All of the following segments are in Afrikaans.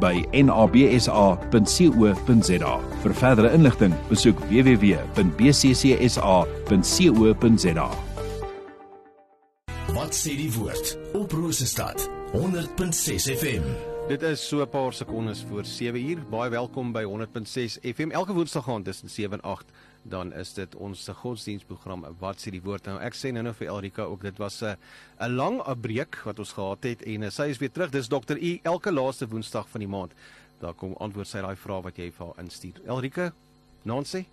by nabsa.co.za. Vir verdere inligting, besoek www.bccsa.co.za. Wat sê die woord op Rosestad 100.6 FM. Dit is so 'n paar sekondes voor 7 uur. Baie welkom by 100.6 FM elke woensdag aand tussen 7 en 8 dan is dit ons godsdienstprogram wat sê die woord? Nou ek sê nou nou vir Elrika ook dit was 'n 'n lang breek wat ons gehad het en uh, sy is weer terug. Dis dokter U elke laaste woensdag van die maand. Daar kom antwoord sy daai vrae wat jy vir haar instuur. Elrika Nancy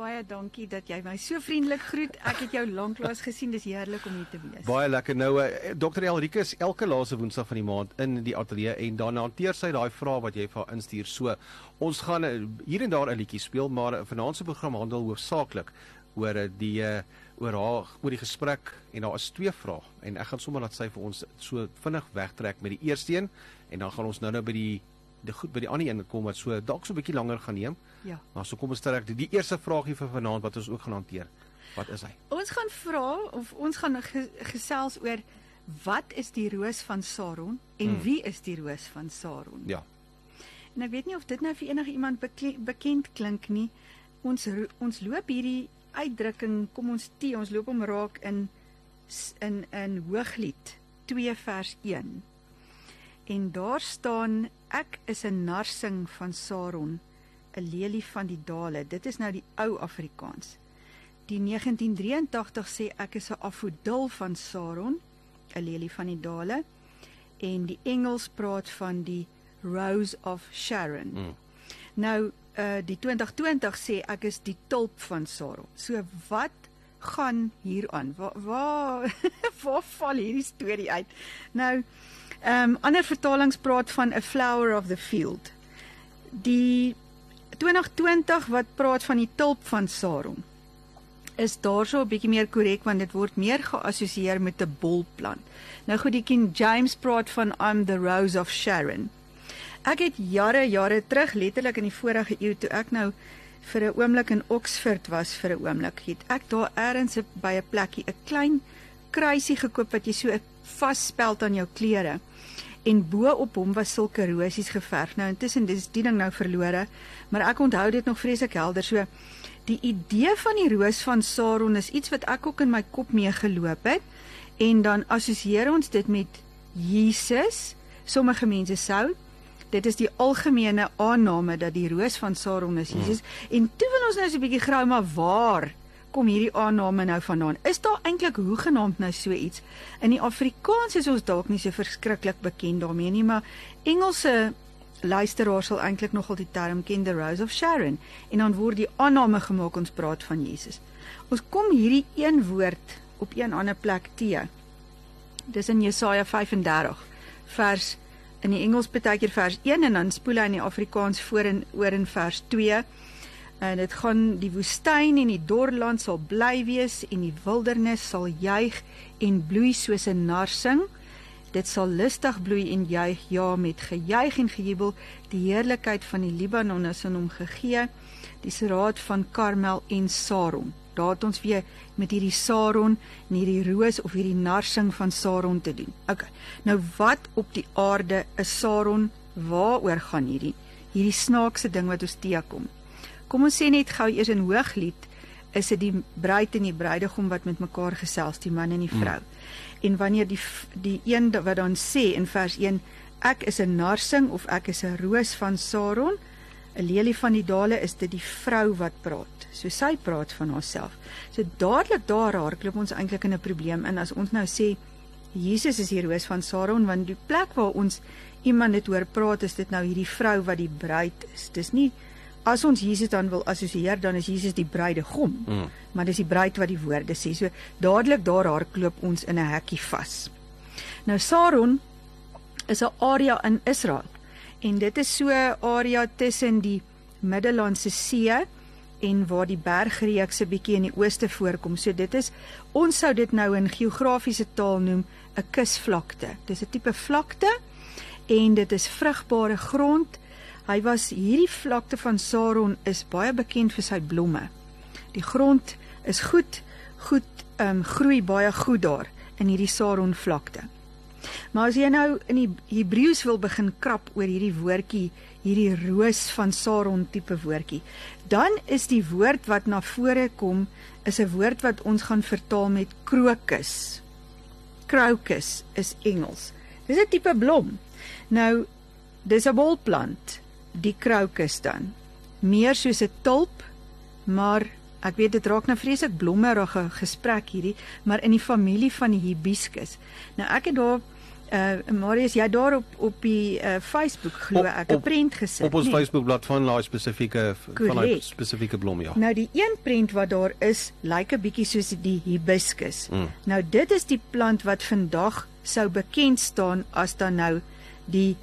Baie dankie dat jy my so vriendelik groet. Ek het jou lanklaas gesien. Dis heerlik om hier te wees. Baie lekker. Nou uh, Dr. Elrika is elke laaste woensdag van die maand in die ateljee en dan hanteer sy daai vrae wat jy vir haar instuur. So ons gaan uh, hier en daar 'n liedjie speel, maar uh, vanaand se program handel hoofsaaklik oor die oor haar oor die gesprek en daar is twee vrae en ek gaan sommer laat sy vir ons so vinnig wegtrek met die eerste een en dan gaan ons nou-nou by die die goed by die ander een kom wat so dalk so 'n bietjie langer gaan neem. Ja. Maar so kom ons terug die, die eerste vraagie vir vanaand wat ons ook gaan hanteer. Wat is hy? Ons gaan vra of ons gaan ge gesels oor wat is die roos van Saron en hmm. wie is die roos van Saron? Ja. En ek weet nie of dit nou vir enige iemand bekend klink nie. Ons ons loop hierdie uitdrukking, kom ons tee, ons loop om raak in in in Hooglied 2 vers 1. En daar staan ek is 'n narsing van Saron 'n lelie van die dale. Dit is nou die ou Afrikaans. Die 1983 sê ek is 'n afodil van Saron, 'n lelie van die dale. En die Engels praat van die Rose of Sharon. Mm. Nou uh die 2020 sê ek is die tulp van Saron. So wat gaan hier aan? Waar waar waar val hierdie storie uit? Nou ehm um, ander vertalings praat van a flower of the field. Die 2020 wat praat van die tulp van Saron is daarso 'n bietjie meer korrek want dit word meer geassosieer met 'n bolplant. Nou goed, die King James praat van I'm the rose of Sharon. Ek het jare jare terug, letterlik in die vorige eeu toe ek nou vir 'n oomblik in Oxford was vir 'n oomblik, het ek daar eers by 'n plekkie 'n klein kruisie gekoop wat jy so vasspeld aan jou klere en bo op hom was sulke rosies geverf. Nou intussen dis die ding nou verlore, maar ek onthou dit nog vreeslik helder. So die idee van die roos van Saron is iets wat ek ook in my kop mee geloop het en dan assosieer ons dit met Jesus. Sommige mense sou dit is die algemene aanname dat die roos van Saron is Jesus mm. en toe wil ons nou so 'n bietjie grou maar waar kom hierdie aanname nou vandaan? Is daar eintlik hoegenaamd nou so iets? In die Afrikaans is ons dalk nie so verskriklik bekend daarmee nie, maar Engelse luisteraars sal eintlik nogal die term ken the Rose of Sharon en dan word die aanname gemaak ons praat van Jesus. Ons kom hierdie een woord op een ander plek te. Dis in Jesaja 35 vers in die Engels baie keer vers 1 en dan spoel hy in die Afrikaans voor en oor in vers 2 En dit gaan die woestyn en die dorland sal bly wees en die wildernis sal juig en bloei soos 'n narsing. Dit sal lustig bloei en juig, ja, met gejuig en gejubel. Die heerlikheid van die Libanon is aan hom gegee. Die seraad van Karmel en Saron. Daar het ons weer met hierdie Saron en hierdie roos of hierdie narsing van Saron te doen. OK. Nou wat op die aarde is Saron? Waaroor gaan hierdie hierdie snaakse ding wat ons teekom? Kom ons sê net gou eers in Hooglied is dit die bruid en die bruidegom wat met mekaar gesels, die man en die vrou. Mm. En wanneer die die een wat dan sê in vers 1 ek is 'n narsing of ek is 'n roos van Saron, 'n lelie van die dale is dit die vrou wat praat. So sy praat van haarself. So dadelik daar haar klop ons eintlik in 'n probleem in as ons nou sê Jesus is die roos van Saron want die plek waar ons iemand dit hoor praat is dit nou hierdie vrou wat die bruid is. Dis nie as ons Jesus dan wil assosieer, dan is Jesus die bruidegom. Mm. Maar dis die bruid wat die woorde sê. So dadelik daar haar klop ons in 'n hekkie vas. Nou Saron is 'n area in Israel En dit is so 'n area tussen die Middellandse See en waar die bergreekse bietjie in die ooste voorkom. So dit is ons sou dit nou in geografiese taal noem 'n kusvlakte. Dis 'n tipe vlakte en dit is vrugbare grond. Hy was hierdie vlakte van Saron is baie bekend vir sy blomme. Die grond is goed, goed ehm um, groei baie goed daar in hierdie Saron vlakte. Maar as jy nou in die Hebreëus wil begin krap oor hierdie woordjie, hierdie roos van Saron tipe woordjie, dan is die woord wat na vore kom is 'n woord wat ons gaan vertaal met krokus. Crocus is Engels. Dis 'n tipe blom. Nou dis 'n bolplant, die krokus dan. Meer soos 'n tulp, maar ek weet dit raak nou vreeslik blommerige gesprek hierdie, maar in die familie van die hibiscus. Nou ek het daar uh Marius jy daar op op die uh Facebook glo ek 'n prent gesit. Op ons nee. Facebookblad van daai spesifieke van daai spesifieke blom ja. Nou die een prent wat daar is, lyk 'n bietjie soos die hibiscus. Mm. Nou dit is die plant wat vandag sou bekend staan as dan nou die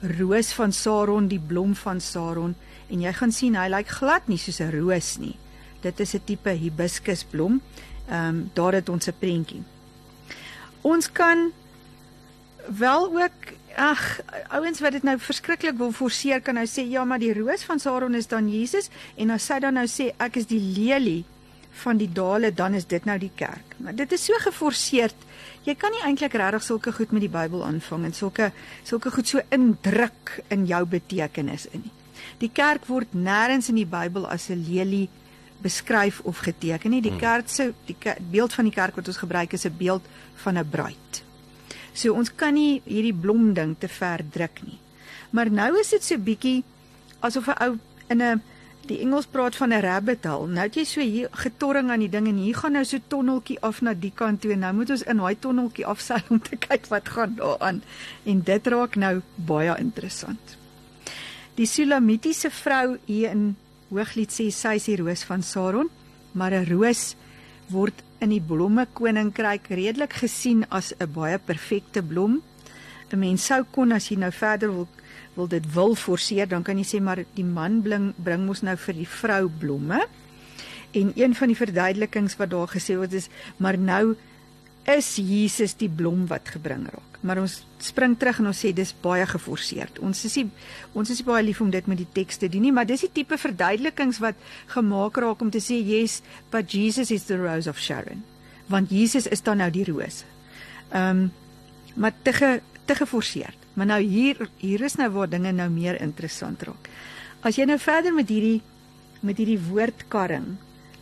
roos van Saron, die blom van Saron en jy gaan sien hy lyk glad nie soos 'n roos nie. Dit is 'n tipe hibiscusblom. Ehm um, daar het ons 'n prentjie. Ons kan wel ook ag ouens wat dit nou verskriklik wil forceer kan nou sê ja maar die roos van Saron is dan Jesus en as sy dan nou sê ek is die lelie van die dale dan is dit nou die kerk. Maar dit is so geforseer. Jy kan nie eintlik regtig sulke goed met die Bybel aanvang en sulke sulke goed so indruk in jou betekenis in nie. Die kerk word nêrens in die Bybel as 'n lelie beskryf of geteken nie. Die hmm. kerk se die beeld van die kerk wat ons gebruik is 'n beeld van 'n bruid. So ons kan nie hierdie blom ding te ver druk nie. Maar nou is dit so bietjie asof 'n ou in 'n die Engels praat van 'n rabbit hole. Nou het jy so hier getorring aan die ding en hier gaan nou so tonneltjie af na die kant toe en nou moet ons in daai tonneltjie afseil om te kyk wat gaan daaraan. En dit raak nou baie interessant. Die Sulamitiese vrou hier in Hooglied sê sy is die roos van Saron, maar 'n roos word in die blomme koninkryk redelik gesien as 'n baie perfekte blom. 'n Mens sou kon as jy nou verder wil wil dit wil forceer, dan kan jy sê maar die man bring bring mos nou vir die vrou blomme. En een van die verduidelikings wat daar gesê word is maar nou is Jesus die blom wat gebring raak. Maar ons spring terug en ons sê dis baie geforseer. Ons is nie ons is nie baie lief om dit met die teks te doen nie, maar dis die tipe verduidelikings wat gemaak raak om te sê yes, but Jesus is the rose of Sharon. Want Jesus is dan nou die roos. Ehm um, maar te ge, te geforseer. Maar nou hier hier is nou waar dinge nou meer interessant raak. As jy nou verder met hierdie met hierdie woordkarring,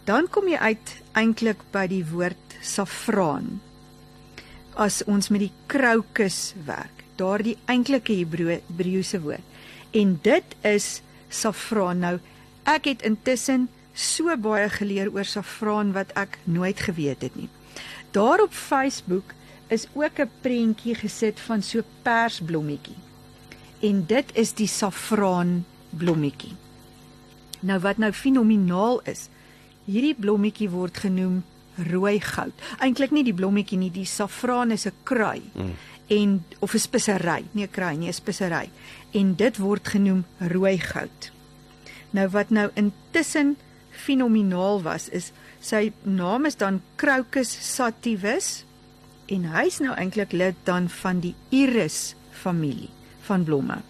dan kom jy uit eintlik by die woord safraan as ons met die krokus werk. Daardie eintlike Hebreëse woord. En dit is safraan. Nou ek het intussen so baie geleer oor safraan wat ek nooit geweet het nie. Daar op Facebook is ook 'n prentjie gesit van so persblommetjie. En dit is die safraan blommetjie. Nou wat nou fenomenaal is, hierdie blommetjie word genoem rooi goud. Eintlik nie die blommetjie nie, die safraan is 'n krui. Mm. En of 'n spesery, nie 'n krui nie, 'n spesery. En dit word genoem rooi goud. Nou wat nou intussen fenomenaal was is sy naam is dan Crocus sativus en hy's nou eintlik lid dan van die iris familie van blomme.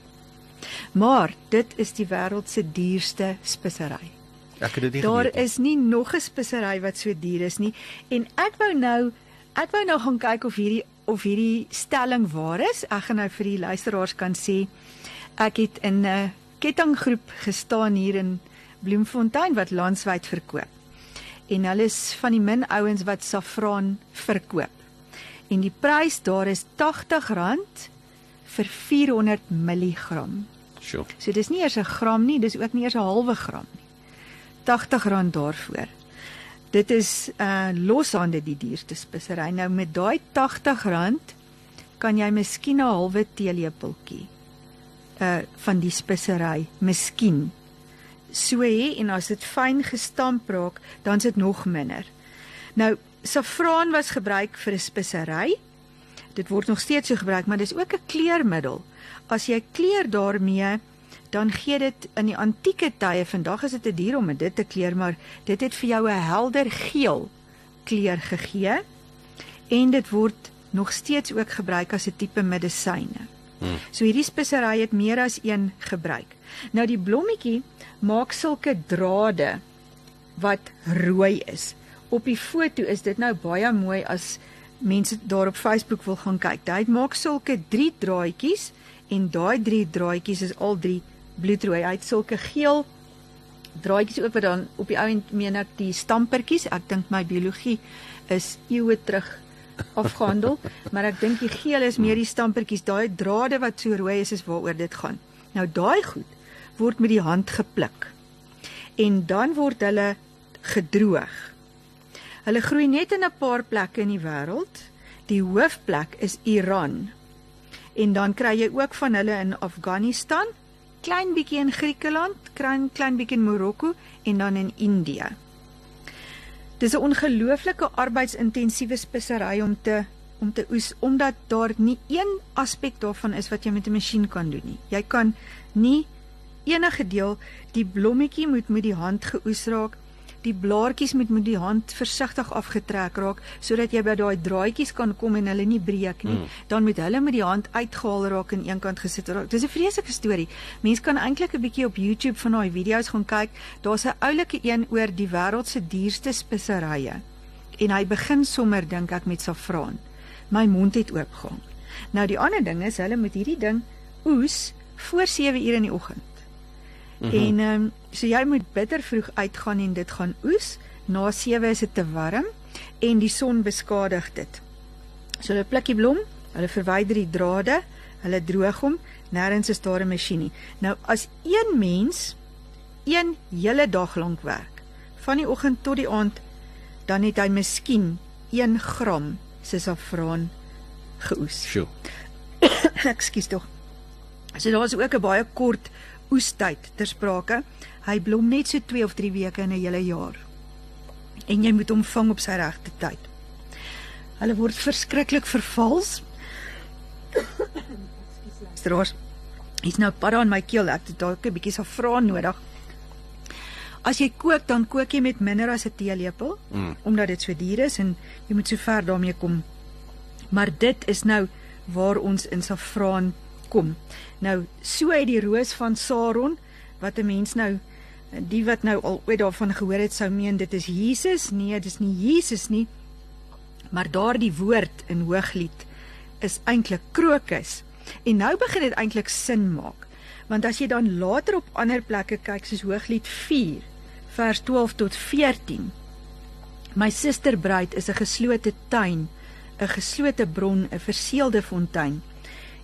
Maar dit is die wêreld se duurste spesery. Ek het dit nie Daar geweet. is nie nog 'n spesery wat so duur is nie en ek wou nou ek wou nou gaan kyk of hierdie of hierdie stelling waar is. Ek gaan nou vir die luisteraars kan sê ek het in 'n kettinggroep gestaan hier in Bloemfontein wat landwyd verkoop. En hulle is van die min ouens wat safraan verkoop. En die prys daar is R80 vir 400 mg. Sjoe. So dis nie eers 'n gram nie, dis ook nie eers 'n halwe gram nie. R80 daarvoor. Dit is uh loshande die duurste spesery. Nou met daai R80 kan jy miskien 'n halwe teelepeltjie uh van die spesery, miskien. So hê en as dit fyn gestamp raak, dan is dit nog minder. Nou, saffraan was gebruik vir 'n spesery. Dit word nog steeds so gebruik, maar dis ook 'n kleurmiddel. As jy kleur daarmee, dan gee dit in die antieke tye, vandag is dit 'n dier om dit te kleur, maar dit het vir jou 'n helder geel kleur gegee en dit word nog steeds ook gebruik as 'n tipe medisyne. Hmm. So hierdie spesery het meer as een gebruik. Nou die blommetjie maak sulke drade wat rooi is. Op die foto is dit nou baie mooi as mense daar op Facebook wil gaan kyk. Hy maak sulke 3 draadjies en daai 3 draadjies is al 3 bloedrooi. Hy het sulke geel draadjies ook wat dan op die ou end meen ek die stampertjies. Ek dink my biologie is eeue terug afgehandel, maar ek dink die geel is meer die stampertjies, daai drade wat so rooi is is waaroor dit gaan. Nou daai goed word met die hand gepluk. En dan word hulle gedroog. Hulle groei net in 'n paar plekke in die wêreld. Die hoofplek is Iran. En dan kry jy ook van hulle in Afghanistan, klein bietjie in Griekeland, klein klein bietjie in Marokko en dan in Indië. Dis 'n ongelooflike arbeidsintensiewe spesery om te om te oes omdat daar nie een aspek daarvan is wat jy met 'n masjien kan doen nie. Jy kan nie enige deel die blommetjie moet met die hand geoes raak die blaartjies moet met die hand versigtig afgetrek raak sodat jy by daai draadjies kan kom en hulle nie breek nie. Mm. Dan moet hulle met die hand uitgehaal raak en eenkant gesit raak. Dis 'n vreeslike storie. Mense kan eintlik 'n bietjie op YouTube van daai video's gaan kyk. Daar's 'n oulike een oor die wêreld se duurste speserye. En hy begin sommer dink ek met saffraan. My mond het oopgegaan. Nou die ander ding is hulle moet hierdie ding oes voor 7 uur in die oggend. Mm -hmm. En ehm um, so jy moet bitter vroeg uitgaan en dit gaan oes. Na 7 is dit te warm en die son beskadig dit. So hulle pluk die blom, hulle verwyder die drade, hulle droog hom, nêrens is daar 'n masjien nie. Nou as een mens een hele dag lank werk, van die oggend tot die aand, dan het hy miskien 1 gram saffraan geoes. Sjoe. Ekskuus tog. So daar's ook 'n baie kort oestyd ter sprake. Hy blom net so 2 of 3 weke in 'n hele jaar. En jy moet hom vang op sy regte tyd. Hulle word verskriklik vervals. Stros. Is nou para in my keel. Ek het dalk 'n bietjie safraan nodig. As jy kook, dan kook jy met minder as 'n teelepel, mm. omdat dit so duur is en jy moet so ver daarmee kom. Maar dit is nou waar ons in safraan kom. Nou so uit die roos van Saron wat 'n mens nou die wat nou al ooit daarvan gehoor het sou meen dit is Jesus. Nee, dis nie Jesus nie. Maar daardie woord in Hooglied is eintlik krokus. En nou begin dit eintlik sin maak. Want as jy dan later op ander plekke kyk soos Hooglied 4 vers 12 tot 14 My susterbruid is 'n geslote tuin, 'n geslote bron, 'n verseelde fontein.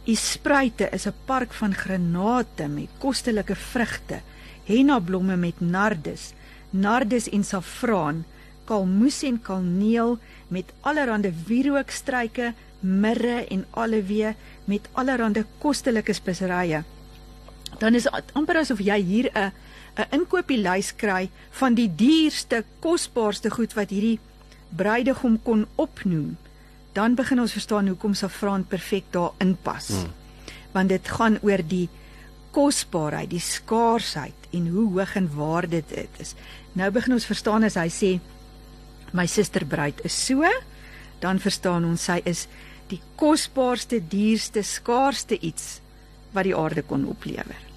U spruite is 'n park van granate met kostelike vrugte, henna blomme met nardus, nardus en saffraan, kalmoes en kaneel met allerlei wierookstruike, mirre en aloe met allerlei kostelike speserye. Dan is dit amper asof jy hier 'n 'n inkopieslys kry van die duurste, kosbaarste goed wat hierdie bruidegom kon opnoem dan begin ons verstaan hoekom saffraan perfek daarin pas. Hmm. Want dit gaan oor die kosbaarheid, die skaarsheid en hoe hoog in waarde dit is. Nou begin ons verstaan as hy sê my suster bruid is so, dan verstaan ons sy is die kosbaarste, duurste, skaarsste iets wat die aarde kon oplewer.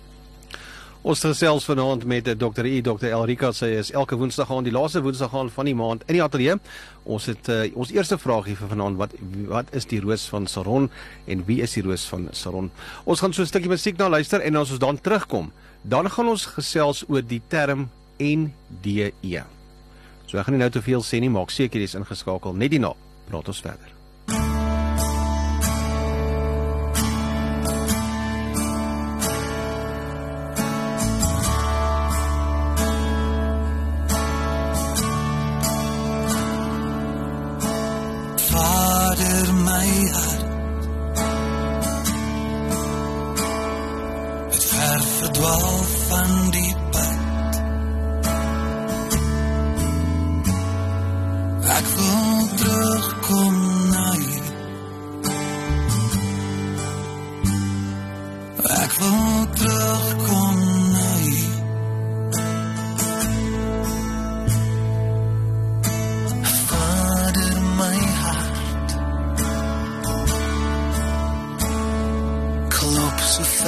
Ons gesels vanaand met Dr. E Dr. Elrika sy is elke woensdag aan die laaste woensdag aan van die maand in die ateljee. Ons het uh, ons eerste vraagie vir vanaand wat wat is die roos van Saron en wie is die roos van Saron? Ons gaan so 'n stukkie musiek na luister en as ons dan terugkom, dan gaan ons gesels oor die term NDE. So ek gaan nie nou te veel sê nie, maak seker jy's ingeskakel net hierna. Praat ons verder.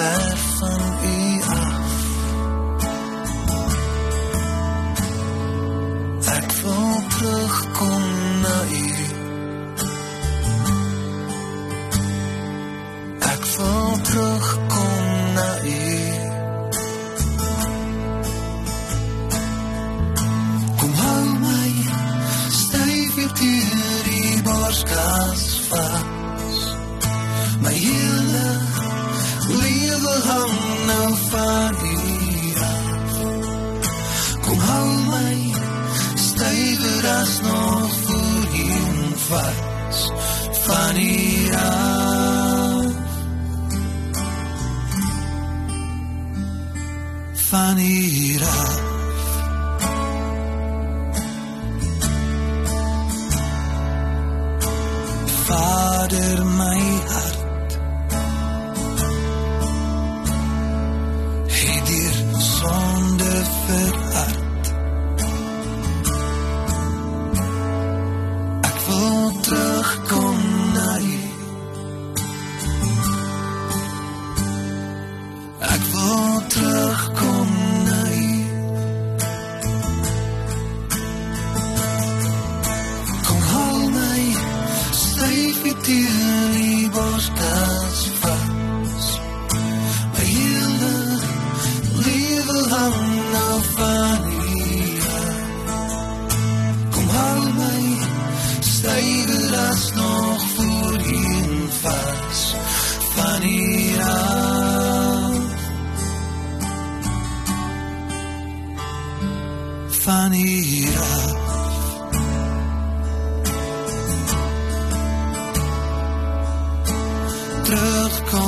F and E I. Van u af. terugkom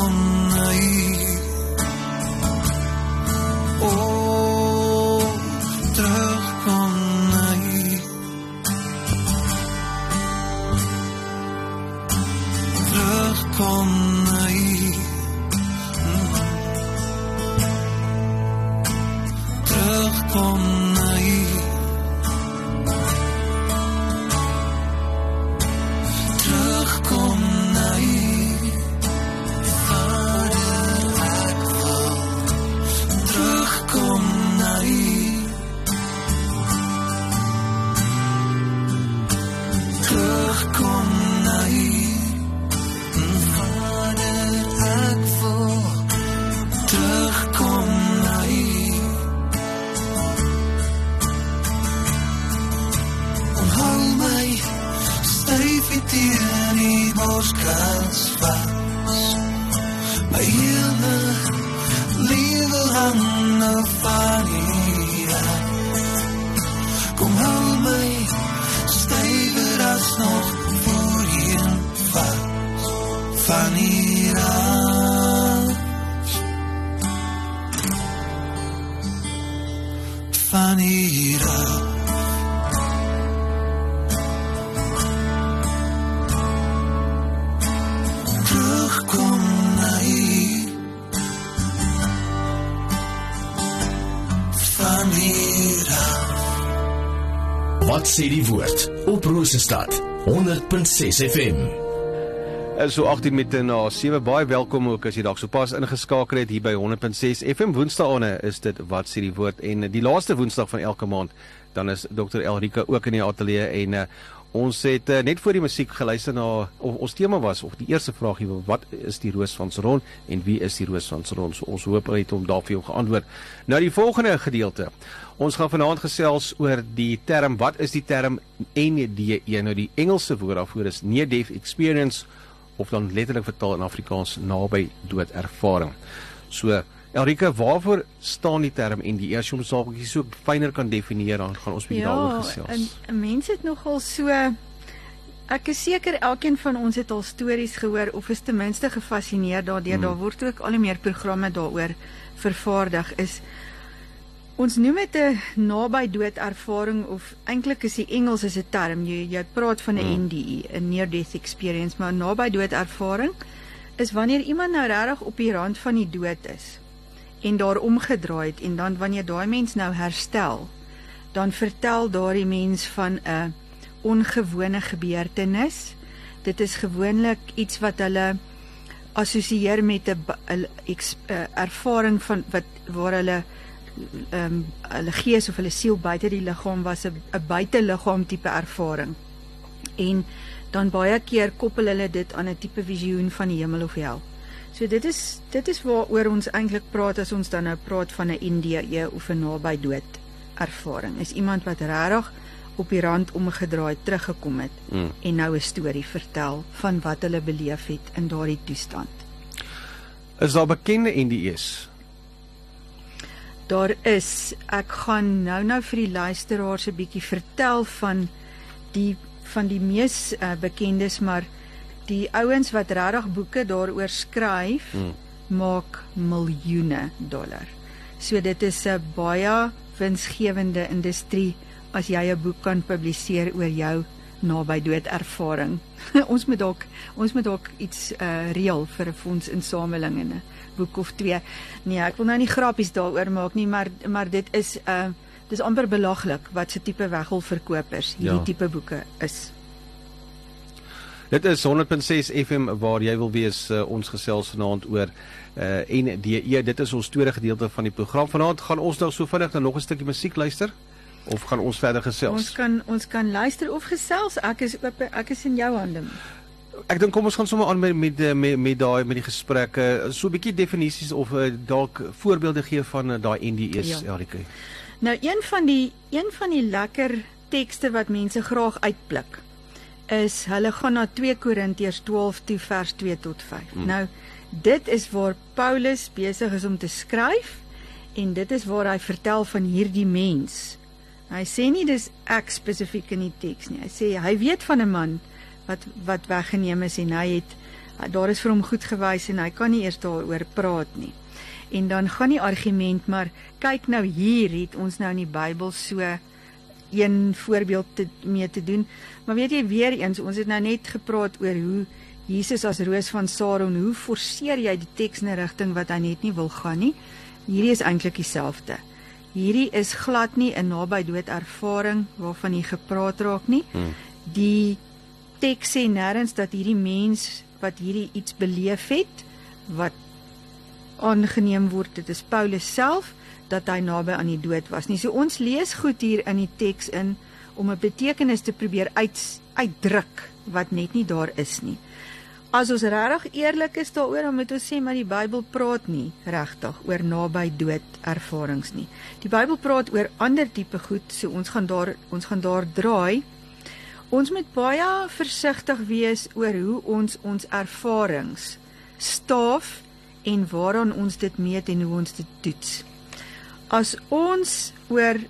woord op Rosestad 100.6 FM. Is so 18 minute na 7 baie welkom ook as jy dalk sopas ingeskakel het hier by 100.6 FM Woensdae is dit wat sê die woord. En die laaste Woensdag van elke maand dan is Dr Elrika ook in die ateljee en uh, ons het uh, net voor die musiek geluister na of, ons tema was of die eerste vraag hier wat is die roos van Saron en wie is die roos van Saron? So ons hoop hy het hom daar vir jou geantwoord. Nou die volgende gedeelte. Ons gaan vanaand gesels oor die term wat is die term NDE nou die Engelse woord daarvoor is near death experience of dan letterlik vertaal in Afrikaans naby dood ervaring. So Elrika, waarvoor staan die term NDE? As jy hom saakie so fyner kan definieer, dan gaan ons bietjie daaroor gesels. en, en mense het nogal so ek is seker elkeen van ons het al stories gehoor of is ten minste gefassineer daardeur. Hmm. Daar word ook al hoe meer programme daaroor vervaardig is Ons noem dit 'n naby dood ervaring of eintlik is die Engels is 'n term. Jy jy praat van 'n Hmm. NDE, 'n near death experience, maar naby dood ervaring is wanneer iemand nou regtig op die rand van die dood is en daar omgedraai het en dan wanneer daai mens nou herstel, dan vertel daardie mens van 'n ongewone gebeurtenis. Dit is gewoonlik iets wat hulle assosieer met 'n 'n ervaring van wat waar hulle ehm um, hulle gees of hulle siel buite die liggaam was 'n buiteliggaam tipe ervaring. En dan baie keer koppel hulle dit aan 'n tipe visioen van die hemel of hel. So dit is dit is waaroor ons eintlik praat as ons dan nou praat van 'n NDE of 'n naby dood ervaring. Is iemand wat regtig op die rand omgedraai teruggekom het Mm. en nou 'n storie vertel van wat hulle beleef het in daardie toestand. Is daar bekende NDE's? Daar is ek gaan nou-nou vir die luisteraars 'n bietjie vertel van die van die mees uh, bekendes maar die ouens wat regtig boeke daaroor skryf Mm. maak miljoene dollar. So dit is 'n baie winsgewende industrie as jy 'n boek kan publiseer oor jou naby dood ervaring. ons moet dalk ons moet dalk iets uh reël vir 'n fondsinsameling en 'n boek of twee. Nee, ek wil nou nie grappies daaroor maak nie, maar maar dit is uh dis amper belaglik wat se tipe weggolverkopers hierdie Ja. tipe boeke is. Dit is 100.6 FM waar jy wil wees uh, ons gesels vanaand oor uh NDE. Dit is ons tweede gedeelte van die program. Vanaand gaan ons nou so vinnig na nog 'n stukkie musiek luister of gaan ons verder gesels? Ons kan ons kan luister of gesels. Ek is oop, ek is in jou hande. Ek dink kom ons gaan sommer aan met met eh, met, met daai met die gesprekke. So 'n bietjie definisies of uh, dalk voorbeelde gee van uh, daai NDE's, Ja. Elike. Nou een van die een van die lekker tekste wat mense graag uitblik is hulle gaan na 2 Korintiërs 12 toe vers 2 tot 5. Mm. Nou dit is waar Paulus besig is om te skryf en dit is waar hy vertel van hierdie mens. Hy sê nie dis ek spesifiek in die teks nie. Hy sê hy weet van 'n man wat wat weggeneem is en hy het daar is vir hom goed gewys en hy kan nie eers daaroor praat nie. En dan gaan die argument maar kyk nou hier het ons nou in die Bybel so een voorbeeld te, mee te doen. Maar weet jy weer eens ons het nou net gepraat oor hoe Jesus as roos van Saron, hoe forceer jy die teks in 'n rigting wat hy net nie wil gaan nie? Hierdie is eintlik dieselfde. Hierdie is glad nie 'n naby dood ervaring waarvan jy gepraat raak nie. Hmm. Die teks sê nêrens dat hierdie mens wat hierdie iets beleef het wat aangeneem word dit is Paulus self dat hy naby aan die dood was nie. So ons lees goed hier in die teks in om 'n betekenis te probeer uit uitdruk wat net nie daar is nie. As ons regtig eerlik is daaroor, dan moet ons sê maar die Bybel praat nie regtig oor naby dood ervarings nie. Die Bybel praat oor ander tipe goed, so ons gaan daar ons gaan daar draai. Ons moet baie versigtig wees oor hoe ons ons ervarings staaf en waaraan ons dit meet en hoe ons dit toets. As ons oor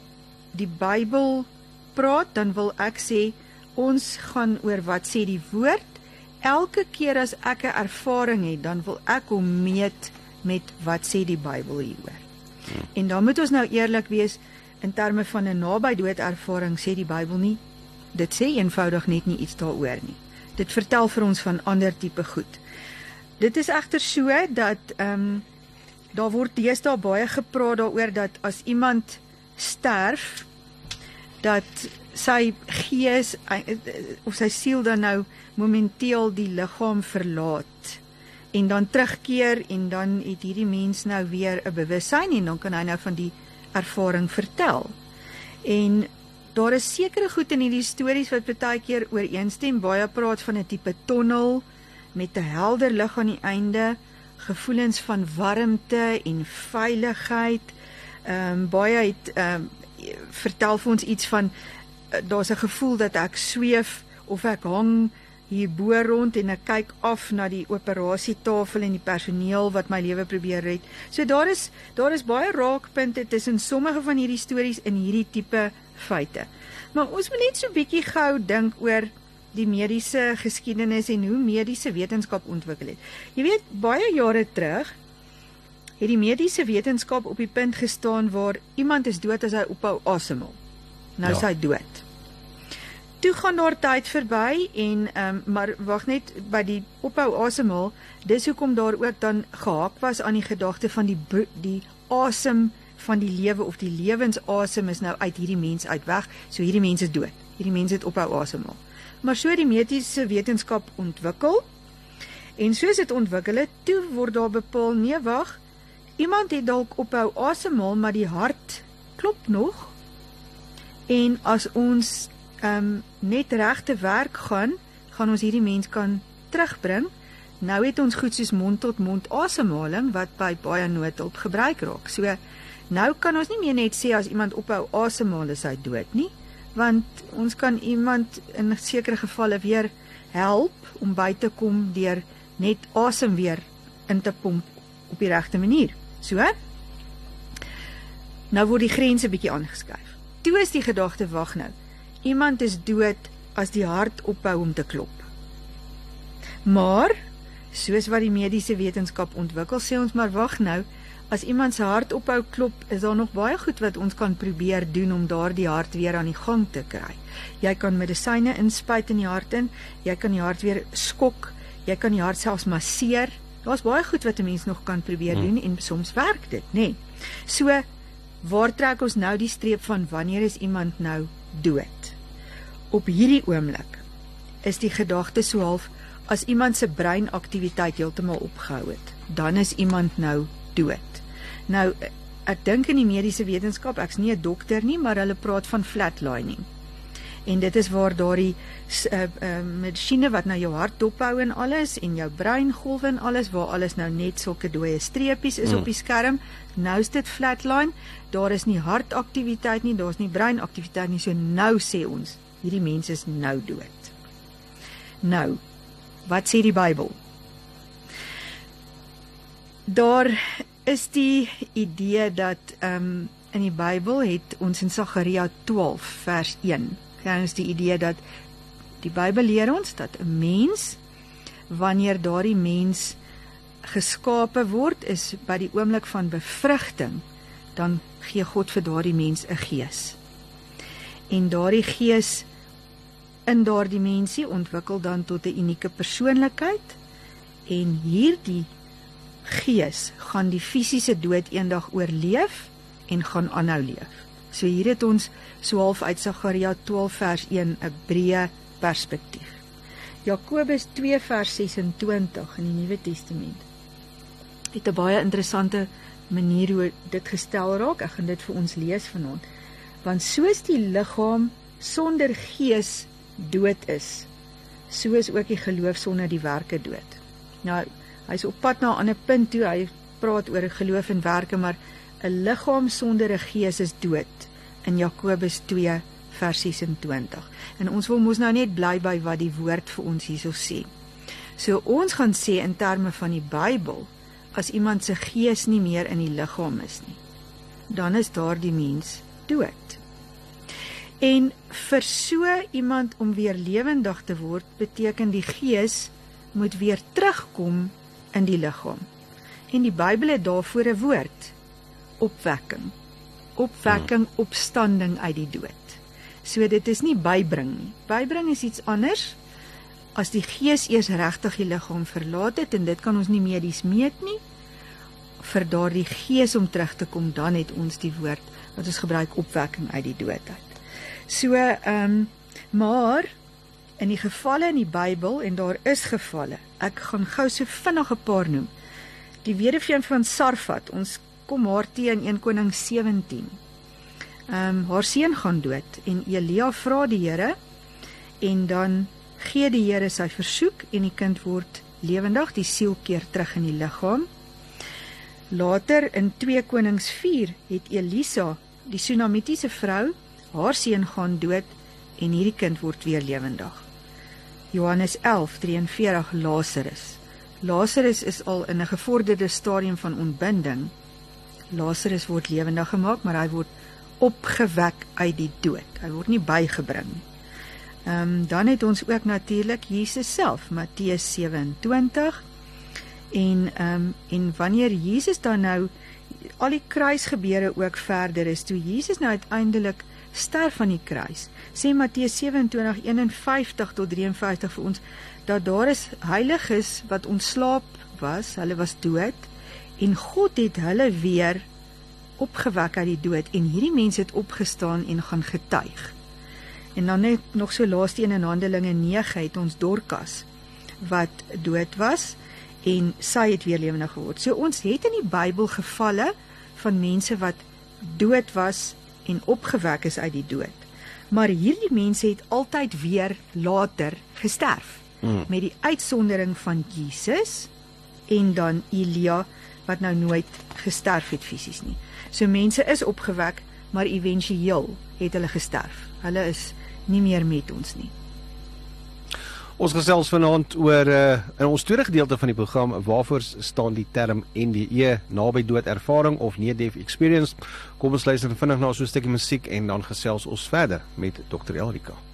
die Bybel praat, dan wil ek sê ons gaan oor wat sê die woord. Elke keer as ek 'n ervaring het, dan wil ek hom meet met wat sê die Bybel hieroor. En dan moet ons nou eerlik wees in terme van 'n naby dood ervaring sê die Bybel nie dit sê eenvoudig net nie iets daaroor nie. Dit vertel vir ons van ander tipe goed. Dit is egter so dat ehm um, daar word deesdae baie gepraat daaroor dat as iemand sterf dat sy gees eh, of sy siel dan nou momenteel die liggaam verlaat en dan terugkeer en dan het hierdie mens nou weer 'n bewussyn en dan kan hy nou van die ervaring vertel. En daar is sekere goed in hierdie stories wat baie keer ooreenstem. Baie praat van 'n tipe tonnel met 'n helder lig aan die einde, gevoelens van warmte en veiligheid. Ehm um, baie het ehm um, vertel vir ons iets van uh, daar's 'n gevoel dat ek sweef of ek hang hier bo rond en ek kyk af na die operasietafel en die personeel wat my lewe probeer red. So daar is daar is baie raakpunte tussen sommige van hierdie stories in hierdie tipe feite. Maar ons moet net so bietjie gou dink oor die mediese geskiedenis en hoe mediese wetenskap ontwikkel het. Jy weet baie jare terug het die mediese wetenskap op die punt gestaan waar iemand is dood as hy ophou asemhaal. Nou Ja. is hy dood. Toe gaan daar tyd verby en ehm um, maar wag net by die ophou asemhaal, dis hoekom daar ook dan gehaak was aan die gedagte van die die asem van die lewe of die lewensasem is nou uit hierdie mens uit weg, so hierdie mens is dood. Hierdie mens het ophou asemhaal. Maar so die mediese wetenskap ontwikkel En soos dit ontwikkel het, toe word daar bepaal nee wag, iemand het dalk ophou asemhaal, maar die hart klop nog. En as ons ehm um, net regte werk gaan, gaan ons hierdie mens kan terugbring. Nou het ons goed soos mond tot mond asemhaling wat by baie noodhulp gebruik raak. So nou kan ons nie meer net sê as iemand ophou asemhaal is hy dood nie, want ons kan iemand in sekere gevalle weer help om by te kom deur net asem weer in te pomp op die regte manier. So. Nou word die grense bietjie aangeskuif. Toe is die gedagte wag nou. Iemand is dood as die hart ophou om te klop. Maar soos wat die mediese wetenskap ontwikkel, sê ons maar wag nou. As iemand se hart ophou klop, is daar nog baie goed wat ons kan probeer doen om daardie hart weer aan die gang te kry. Jy kan medisyne inspuit in die hart in, jy kan die hart weer skok, jy kan die hart selfs masseer. Daar's baie goed wat 'n mens nog kan probeer hmm. doen en soms werk dit, nê. Nee. So waar trek ons nou die streep van wanneer is iemand nou dood? Op hierdie oomblik is die gedagte so half as iemand se breinaktiwiteit heeltemal opgehou het, dan is iemand nou dood. Nou ek dink in die mediese wetenskap, ek's nie 'n dokter nie, maar hulle praat van flatlining. En dit is waar daardie uh, uh, masjiene wat nou jou hart dophou en alles en jou breingolwe en alles waar alles nou net sulke dooie streepies is mm. op die skerm. Nou is dit flatline. Daar is nie hartaktiwiteit nie, daar's nie breinaktiwiteit nie. So nou sê ons, hierdie mens is nou dood. Nou, wat sê die Bybel? Daar is die idee dat ehm um, in die Bybel het ons in Sagaria 12 vers 1 kry ons die idee dat die Bybel leer ons dat 'n mens wanneer daardie mens geskape word is by die oomblik van bevrugting dan gee God vir daardie mens 'n gees. En daardie gees in daardie mensie ontwikkel dan tot 'n unieke persoonlikheid en hierdie gees gaan die fisiese dood eendag oorleef en gaan aanhou leef. So hier het ons so half uit Sagaria 12 vers 1 'n breë perspektief. Jakobus 2 vers 26 in die Nuwe Testament. Het 'n baie interessante manier hoe dit gestel raak. Ek gaan dit vir ons lees vanaand. Want soos die liggaam sonder gees dood is, so is ook die geloof sonder die werke dood. Nou hy's op pad na 'n ander punt toe. Hy praat oor geloof en werke, maar 'n liggaam sonder 'n gees is dood in Jakobus 2 vers 26. En ons wil mos nou net bly by wat die woord vir ons hierso sê. So ons gaan sê in terme van die Bybel, as iemand se gees nie meer in die liggaam is nie, dan is daardie mens dood. En vir so iemand om weer lewendig te word, beteken die gees moet weer terugkom in die liggaam. En die Bybel het daarvoor 'n woord: opwekking. Opwekking, hmm. opstanding uit die dood. So dit is nie bybring nie. Bybring is iets anders as die gees eers regtig die liggaam verlaat het en dit kan ons nie medies meet nie. Vir daardie gees om terug te kom, dan het ons die woord wat ons gebruik opwekking uit die dood uit. So ehm um, maar in die gevalle in die Bybel en daar is gevalle. Ek gaan gou so vinnig 'n paar noem. Die weduwee van Sarfat, ons kom haar teen 1 Koning 17. Ehm um, haar seun gaan dood en Elia vra die Here en dan gee die Here sy versoek en die kind word lewendig, die siel keer terug in die liggaam. Later in 2 Konings 4 het Elisa, die Sunamitiese vrou, haar seun gaan dood en hierdie kind word weer lewendig. Johannes 11:43 Lazarus. Lazarus is al in 'n gevorderde stadium van ontbinding. Lazarus word lewendig gemaak, maar hy word opgewek uit die dood. Hy word nie bygebring nie. Ehm um, dan het ons ook natuurlik Jesus self, Matteus 27. En ehm um, en wanneer Jesus dan nou al die kruisgebeure ook verder is, toe Jesus nou uiteindelik sterf aan die kruis. Sê Matteus 27:51 tot 53 vir ons dat daar is heiliges wat ontslaap was, hulle was dood en God het hulle weer opgewek uit die dood en hierdie mense het opgestaan en gaan getuig. En dan net nog so laaste een in Handelinge 9 het ons Dorcas wat dood was en sy het weer lewendig geword. So ons het in die Bybel gevalle van mense wat dood was en opgewek is uit die dood. Maar hierdie mense het altyd weer later gesterf. Mm. Met die uitsondering van Jesus en dan Elia wat nou nooit gesterf het fisies nie. So mense is opgewek, maar éventueel het hulle gesterf. Hulle is nie meer met ons nie. Ons gesels vanaand oor uh, in ons tweede gedeelte van die program waarvoor staan die term NDE naby dood ervaring of near death experience. Kom ons luister vinnig na so 'n stukkie musiek en dan gesels ons verder met Dr. Elrika.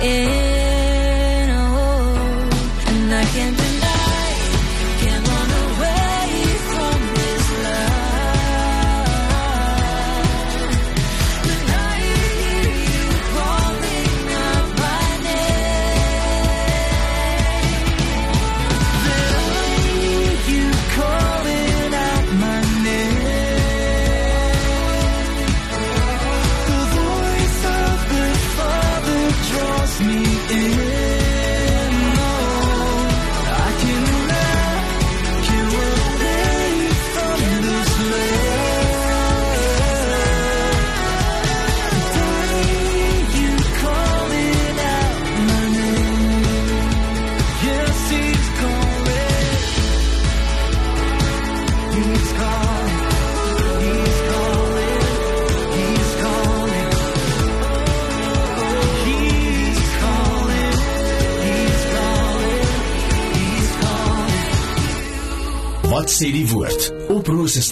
In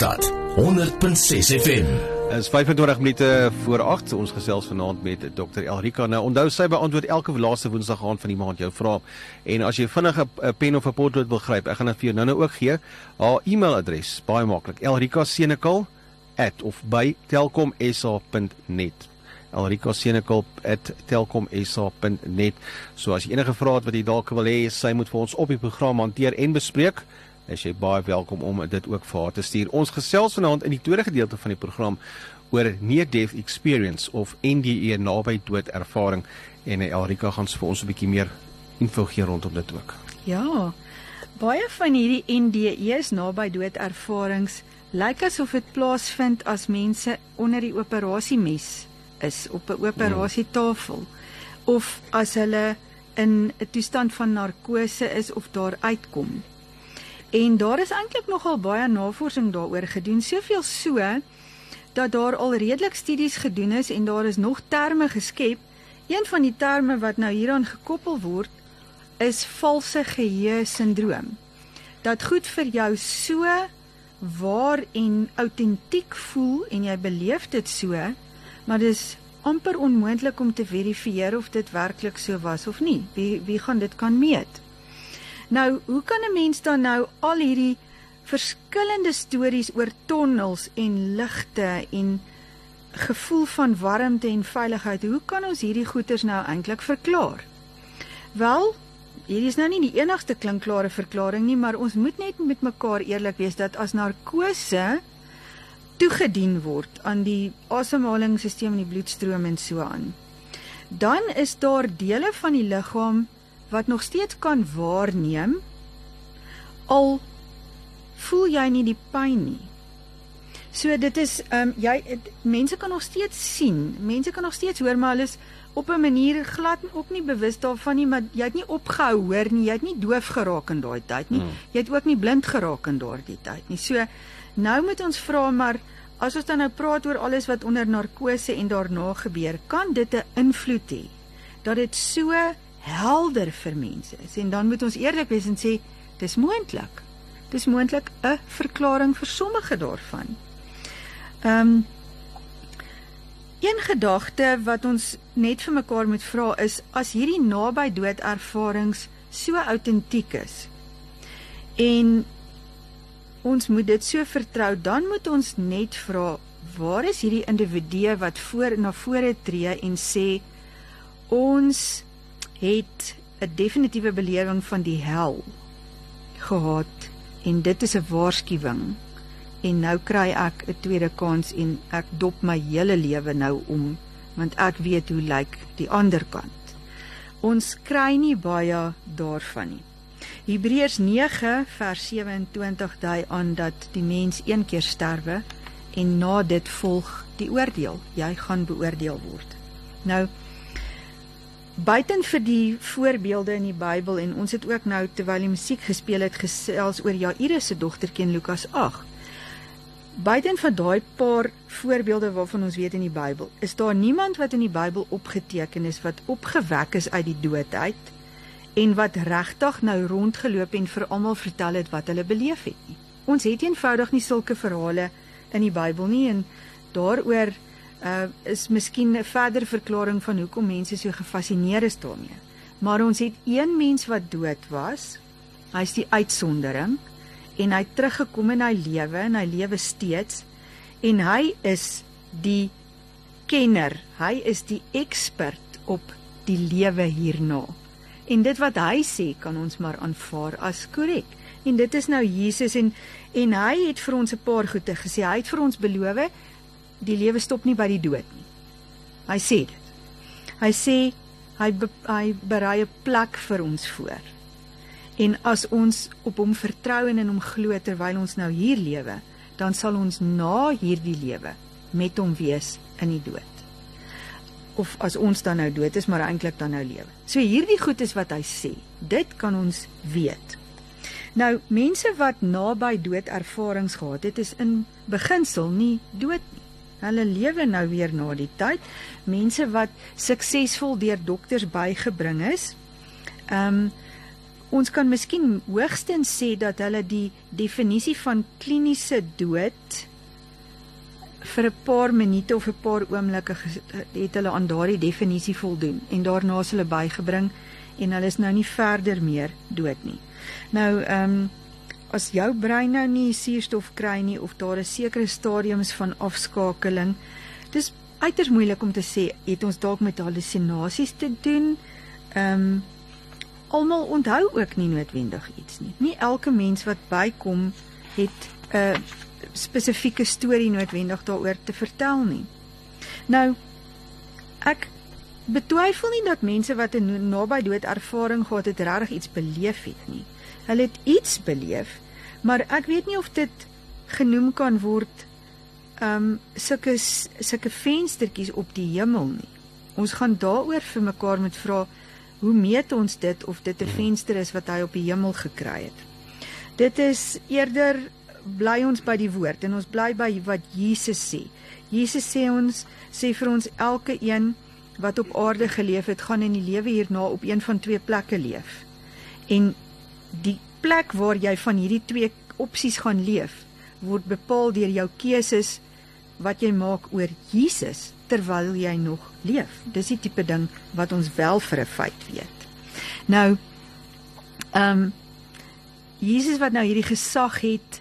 Rosestad 100.6 FM. Is 25 minute voor 8. Ons gesels vanaand met Dr. Elrika. Nou onthou sy beantwoord elke laaste Woensdag aand van die maand jou vrae. En as jy vinnig 'n pen of 'n potlood wil gryp, ek gaan dit vir jou nou-nou ook gee. Haar e-mailadres, baie maklik. elrika.senekal@of by telkomsa.net elrika.senekal@telkomsa.net. So as jy enige vrae het wat jy dalk wil hê sy moet vir ons op die program hanteer en bespreek, is jy baie welkom om dit ook vir haar te stuur. Ons gesels vanaand in die tweede gedeelte van die program oor near death experience of NDE naby dood ervaring en Elrika gaan vir ons 'n bietjie meer info gee rondom dit ook. Ja. Baie van hierdie NDE's naby dood ervarings lyk asof dit plaasvind as mense onder die operasiemes is op 'n operasietafel of as hulle in 'n toestand van narkose is of daar uitkom. En daar is eintlik nogal baie navorsing daaroor gedoen, soveel so dat daar al redelik studies gedoen is en daar is nog terme geskep. Een van die terme wat nou hieraan gekoppel word is valse geheue sindroom. Dat goed vir jou so waar en autentiek voel en jy beleef dit so, maar dis amper onmoontlik om te verifieer of dit werklik so was of nie. Wie wie gaan dit kan meet? Nou, hoe kan 'n mens dan nou al hierdie verskillende stories oor tonnels en ligte en gevoel van warmte en veiligheid, hoe kan ons hierdie goeters nou eintlik verklaar? Wel, hierdie is nou nie die enigste klinkklare verklaring nie, maar ons moet net met mekaar eerlik wees dat as narkose toegedien word aan die asemhalingsstelsel en die bloedstroom en so aan. Dan is daar dele van die liggaam wat nog steeds kan waarneem al voel jy nie die pyn nie. So dit is ehm um, jy het, mense kan nog steeds sien, mense kan nog steeds hoor maar hulle is op 'n manier glad ook nie bewus daarvan nie, maar jy het nie opgehou hoor nie, jy het nie doof geraak in daai tyd nie. Hmm. Jy het ook nie blind geraak in daardie tyd nie. So Nou moet ons vra maar as ons dan nou praat oor alles wat onder narkose en daarna gebeur, kan dit 'n invloed hê dat dit so helder vir mense is. En dan moet ons eerlik wees en sê dis moontlik. Dis moontlik 'n verklaring vir sommige daarvan. Ehm um, Een gedagte wat ons net vir mekaar moet vra is as hierdie naby dood ervarings so autentiek is en ons moet dit so vertrou, dan moet ons net vra waar is hierdie individu wat voor na vore tree en sê ons het 'n definitiewe belewing van die hel gehad en dit is 'n waarskuwing en nou kry ek 'n tweede kans en ek dop my hele lewe nou om want ek weet hoe lyk die ander kant ons kry nie baie daarvan nie Hebreërs 9 vers 27 dui aan dat die mens een keer sterwe en na dit volg die oordeel. Jy gaan beoordeel word. Nou buiten vir die voorbeelde in die Bybel en ons het ook nou terwyl die musiek gespeel het gesels oor Jairus se dogtertjie in Lukas 8. Buiten van daai paar voorbeelde waarvan ons weet in die Bybel, is daar niemand wat in die Bybel opgeteken is wat opgewek is uit die dood uit en wat regtig nou rondgeloop en vir almal vertel het wat hulle beleef het nie. Ons het eenvoudig nie sulke verhale in die Bybel nie en daaroor uh is miskien 'n verder verklaring van hoekom mense so gefassineer is daarmee. Maar ons het een mens wat dood was. Hy's die uitsondering en hy het teruggekom in hy lewe en hy lewe steeds en hy is die kenner. Hy is die ekspert op die lewe hierna. En dit wat hy sê kan ons maar aanvaar as korrek. En dit is nou Jesus en en hy het vir ons 'n paar goeie gesê. Hy het vir ons beloof die lewe stop nie by die dood nie. Hy sê dit. Hy sê hy be, hy berei 'n plek vir ons voor. En as ons op hom vertrou en in hom glo terwyl ons nou hier lewe, dan sal ons na hierdie lewe met hom wees in die dood of as ons dan nou dood is, maar eintlik dan nou lewe. So hierdie goed is wat hy sê. Dit kan ons weet. Nou mense wat naby dood ervarings gehad het, is in beginsel nie dood nie. Hulle lewe nou weer na die tyd. Mense wat suksesvol deur dokters bygebring is, ehm um, ons kan miskien hoogstens sê dat hulle die definisie van kliniese dood vir 'n paar minute of 'n paar oomblikke het hulle aan daardie definisie voldoen en daarna is hulle bygebring en hulle is nou nie verder meer dood nie. Nou ehm um, as jou brein nou nie suurstof kry nie of daar is sekere stadiums van afskakeling, dis uiters moeilik om te sê het ons dalk met hallusinasies te doen. Ehm um, almal onthou ook nie noodwendig iets nie. Nie elke mens wat bykom het 'n spesifieke storie noodwendig daaroor te vertel nie. Nou ek betwyfel nie dat mense wat 'n naby dood ervaring gehad het regtig iets beleef het nie. Hulle het iets beleef, maar ek weet nie of dit genoem kan word um sulke sulke venstertjies op die hemel nie. Ons gaan daaroor vir mekaar moet vra hoe meet ons dit of dit 'n venster is wat hy op die hemel gekry het. Dit is eerder bly ons by die woord en ons bly by wat Jesus sê. Jesus sê ons sê vir ons elke een wat op aarde geleef het, gaan in die lewe hierna op een van twee plekke leef. En die plek waar jy van hierdie twee opsies gaan leef, word bepaal deur jou keuses wat jy maak oor Jesus terwyl jy nog leef. Dis die tipe ding wat ons wel vir 'n feit weet. Nou ehm um, Jesus wat nou hierdie gesag het,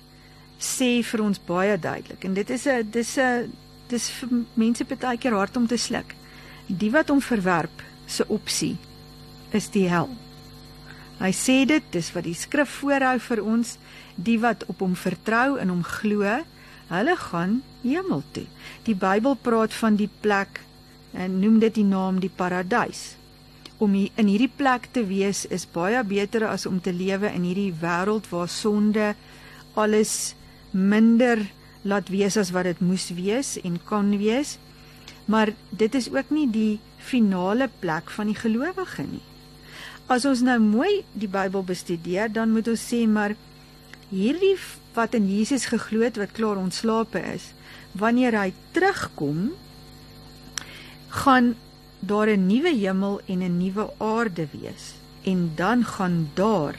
sê vir ons baie duidelik en dit is 'n dis 'n dis vir mense baie keer hard om te sluk. Die wat hom verwerp se opsie is die hel. Hy sê dit, dis wat die skrif voorhou vir ons, die wat op hom vertrou en hom glo, hulle gaan hemel toe. Die Bybel praat van die plek en noem dit die naam die paradys. Om hier, in hierdie plek te wees is baie beter as om te lewe in hierdie wêreld waar sonde alles minder laat wees as wat dit moes wees en kan wees. Maar dit is ook nie die finale plek van die gelowige nie. As ons nou mooi die Bybel bestudeer, dan moet ons sê maar hierdie wat in Jesus geglo het wat klaar ontslape is, wanneer hy terugkom, gaan daar 'n nuwe hemel en 'n nuwe aarde wees en dan gaan daar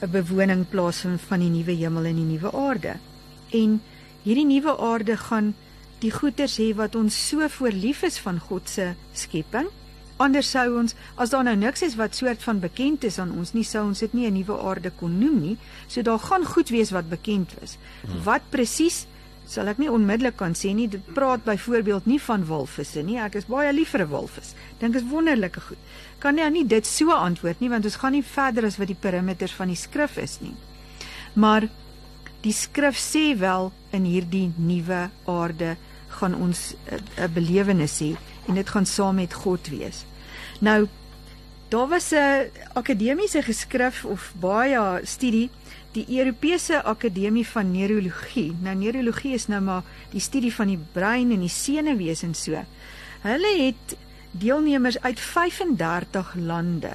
'n bewoning plaasvind van die nuwe hemel en die nuwe aarde. En hierdie nuwe aarde gaan die goeders hê wat ons so voorlief is van God se skepping. Anders sou ons as daar nou niks is wat soort van bekend is aan ons nie sou ons dit nie 'n nuwe aarde kon noem nie. So daar gaan goed wees wat bekend is. Wat presies sal ek nie onmiddellik kan sê nie. Dit praat byvoorbeeld nie van walvisse nie. Ek is baie lief vir 'n walvis. Dink is wonderlike goed. Kan nou nie dit so antwoord nie want ons gaan nie verder as wat die perimeters van die skrif is nie. Maar die skrif sê wel in hierdie nuwe aarde gaan ons 'n belewenis hê en dit gaan saam met God wees. Nou daar was 'n akademiese geskrif of baie studie die Europese Akademie van Neurologie. Nou neurologie is nou maar die studie van die brein en die senuwees en so. Hulle het deelnemers uit 35 lande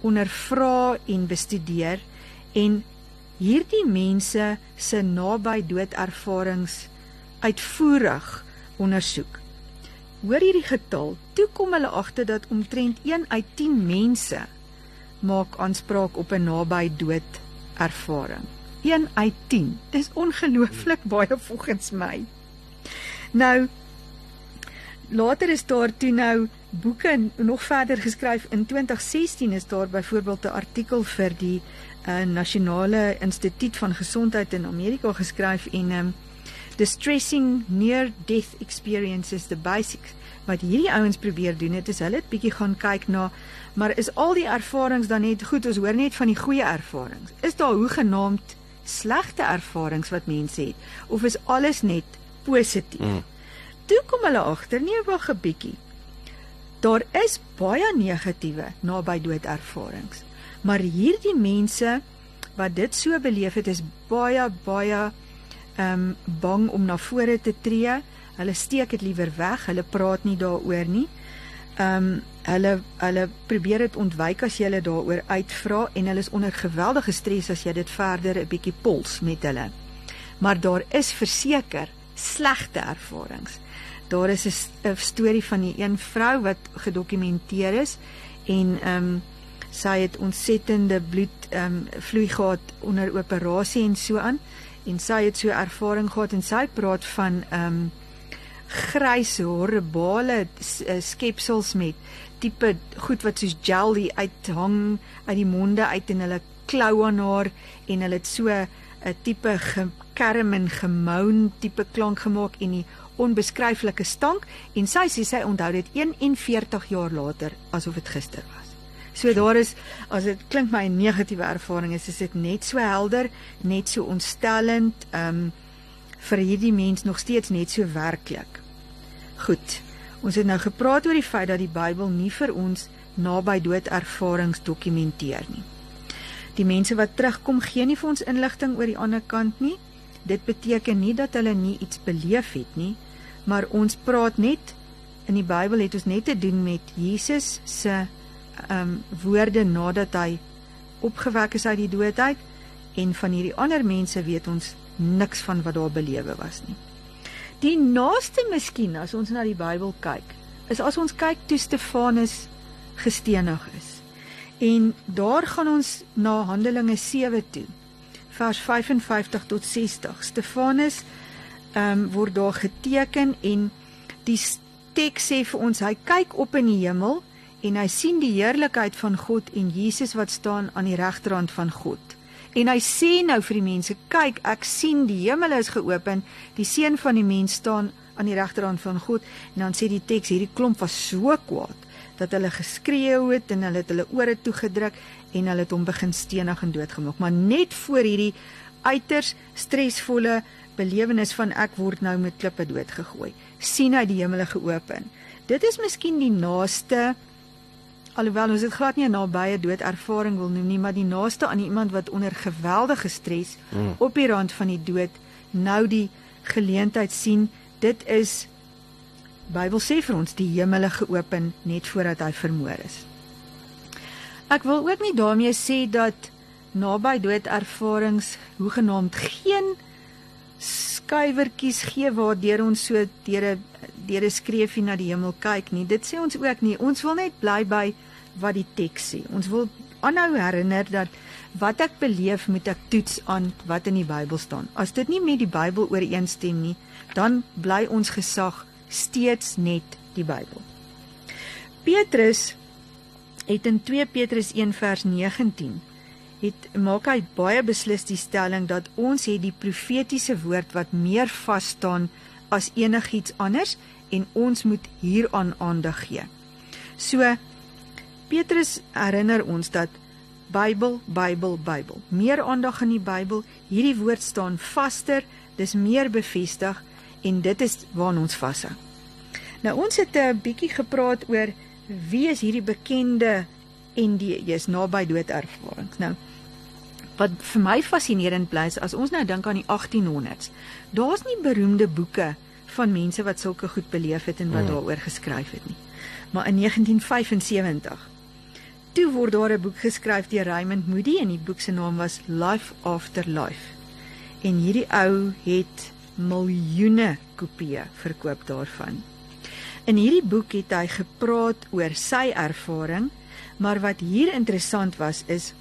ondervra en bestudeer en hierdie mense se naby doodervarings uitvoerig ondersoek. Hoor hierdie getal, toe kom hulle agter dat omtrent 1 uit 10 mense maak aanspraak op 'n naby dood ervaring. 1 uit 10. Dis ongelooflik baie volgens my. Nou later is daar toe nou boeke nog verder geskryf. In 2016 is daar byvoorbeeld 'n artikel vir die uh, Nasionale Instituut van Gesondheid in Amerika geskryf en um, Distressing Near Death Experiences the Basics wat hierdie ouens probeer doen het is hulle het bietjie gaan kyk na maar is al die ervarings dan net goed ons hoor net van die goeie ervarings. Is daar hoegenaamd slegte ervarings wat mense het of is alles net positief? Mm. toe kom hulle agter nee wag 'n bietjie. Daar is baie negatiewe naby dood ervarings. Maar hierdie mense wat dit so beleef het is baie baie ehm um, bang om na vore te tree Hulle steek dit liewer weg, hulle praat nie daaroor nie. Ehm um, hulle hulle probeer dit ontwyk as jy hulle daaroor uitvra en hulle is onder geweldige stres as jy dit verder 'n bietjie pols met hulle. Maar daar is verseker slegte ervarings. Daar is 'n storie van die een vrou wat gedokumenteer is en ehm um, Sy het ontsettende bloed ehm um, vloei gehad onder operasie en so aan en sy het so ervaring gehad en sy praat van ehm um, grys horribale eh, skepsels met tipe goed wat soos jelly uithang uit die monde uit en hulle klou aan haar en hulle het so 'n tipe gekerm en gemoun tipe klank gemaak en die onbeskryflike stank en sy sê sy onthou dit 41 jaar later asof dit gister was. So daar is as dit klink my 'n negatiewe ervaring is, is dit net so helder, net so ontstellend, ehm um, vir hierdie mens nog steeds net so werklik. Goed. Ons het nou gepraat oor die feit dat die Bybel nie vir ons naby dood ervarings dokumenteer nie. Die mense wat terugkom gee nie vir ons inligting oor die ander kant nie. Dit beteken nie dat hulle nie iets beleef het nie, maar ons praat net in die Bybel het ons net te doen met Jesus se um, woorde nadat hy opgewek is uit die dood uit en van hierdie ander mense weet ons niks van wat daar belewe was nie. Die naaste miskien as ons na die Bybel kyk, is as ons kyk toe Stefanus gestenig is. En daar gaan ons na Handelinge 7 toe. Vers 55 tot 60. Stefanus ehm um, word daar geteken en die teks sê vir ons hy kyk op in die hemel en hy sien die heerlikheid van God en Jesus wat staan aan die regterhand van God. En hy sê nou vir die mense, kyk, ek sien die hemel is geopen, die seun van die mens staan aan die regterhand van God. En dan sê die teks, hierdie klomp was so kwaad dat hulle geskreeu het en hulle het hulle ore toegedruk en hulle het hom begin stenig en doodgemaak. Maar net voor hierdie uiters stresvolle belewenis van ek word nou met klippe doodgegooi, sien hy die hemele geopen. Dit is miskien die naaste alhoewel ons dit glad nie 'n nabye dood ervaring wil noem nie, maar die naaste aan iemand wat onder geweldige stres mm. op die rand van die dood nou die geleentheid sien. Dit is Bybel sê vir ons die hemele geopen net voordat hy vermoor is. Ek wil ook nie daarmee sê dat naby dood ervarings hoegenaamd geen skuiwertjies gee waardeur ons so deur 'n deur 'n skreefie na die hemel kyk nie. Dit sê ons ook nie. Ons wil net bly by wat die teks sê. Ons wil aanhou herinner dat wat ek beleef moet ek toets aan wat in die Bybel staan. As dit nie met die Bybel ooreenstem nie, dan bly ons gesag steeds net die Bybel. Petrus het in 2 Petrus 1 vers 19 het maak hy baie beslis die stelling dat ons het die profetiese woord wat meer vas staan as enigiets anders en ons moet hieraan aandag gee. So Petrus herinner ons dat Bybel, Bybel, Bybel. Meer aandag aan die Bybel. Hierdie woord staan vaster, dis meer bevestig en dit is waarna ons vashou. Nou ons het 'n bietjie gepraat oor wie is hierdie bekende ND's naby dood ervarings. Nou wat vir my fascinerend bly is as ons nou dink aan die 1800s. Daar's nie beroemde boeke van mense wat sulke goed beleef het en wat hmm. daaroor geskryf het nie. Maar in 1975 toe word daar 'n boek geskryf deur Raymond Moody en die boek se naam was Life After Life. En hierdie ou het miljoene kopieë verkoop daarvan. In hierdie boek het hy gepraat oor sy ervaring, maar wat hier interessant was is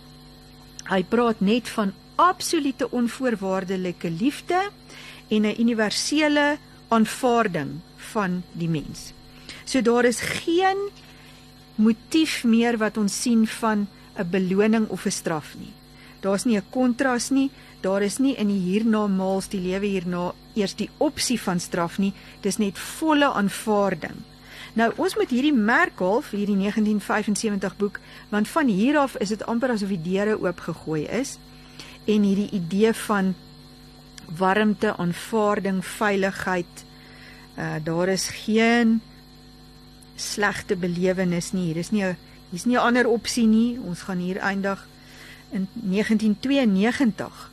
hy praat net van absolute onvoorwaardelike liefde en 'n universele aanvaarding van die mens. So daar is geen motief meer wat ons sien van 'n beloning of 'n straf nie. Daar's nie 'n kontras nie, daar is nie in die hiernamaals die lewe hierna eers die opsie van straf nie, dis net volle aanvaarding. Nou ons moet hierdie merk half hierdie 1975 boek want van hier af is dit amper asof die deure oopgegooi is en hierdie idee van warmte, aanvaarding, veiligheid uh daar is geen slegte belewenis nie. Hier is nie 'n hier's nie 'n ander opsie nie. Ons gaan hier eindig in 1992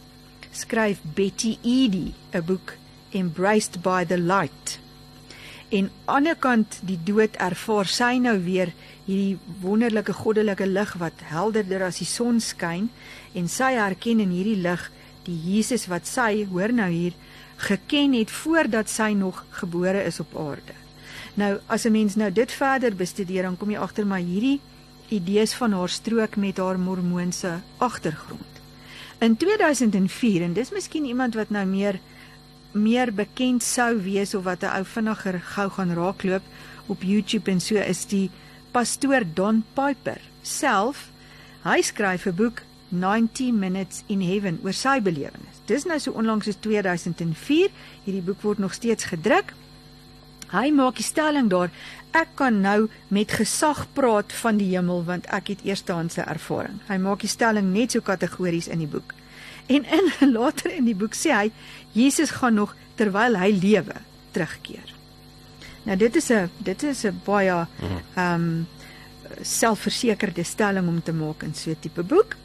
skryf Betty Eady 'n boek Embraced by the Light. En aan die ander kant die dood ervaar sy nou weer hierdie wonderlike goddelike lig wat helderder as die son skyn en sy herken in hierdie lig die Jesus wat sy hoor nou hier geken het voordat sy nog gebore is op aarde. Nou as 'n mens nou dit verder bestudeer, dan kom jy agter maar hierdie idees van haar strook met haar mormoonse agtergrond. In 2004 en dis miskien iemand wat nou meer meer bekend sou wees of wat 'n ou vinniger gou gaan raakloop op YouTube en so is die pastoor Don Piper self. Hy skryf 'n boek 90 Minutes in Heaven oor sy belewenis. Dis nou so onlangs as 2004. Hierdie boek word nog steeds gedruk. Hy maak die stelling daar ek kan nou met gesag praat van die hemel want ek het eerstehandse ervaring. Hy maak die stelling net so kategories in die boek. En in later in die boek sê hy Jesus gaan nog terwyl hy lewe terugkeer. Nou dit is 'n dit is 'n baie ehm um, selfversekerde stelling om te maak in so 'n tipe boek.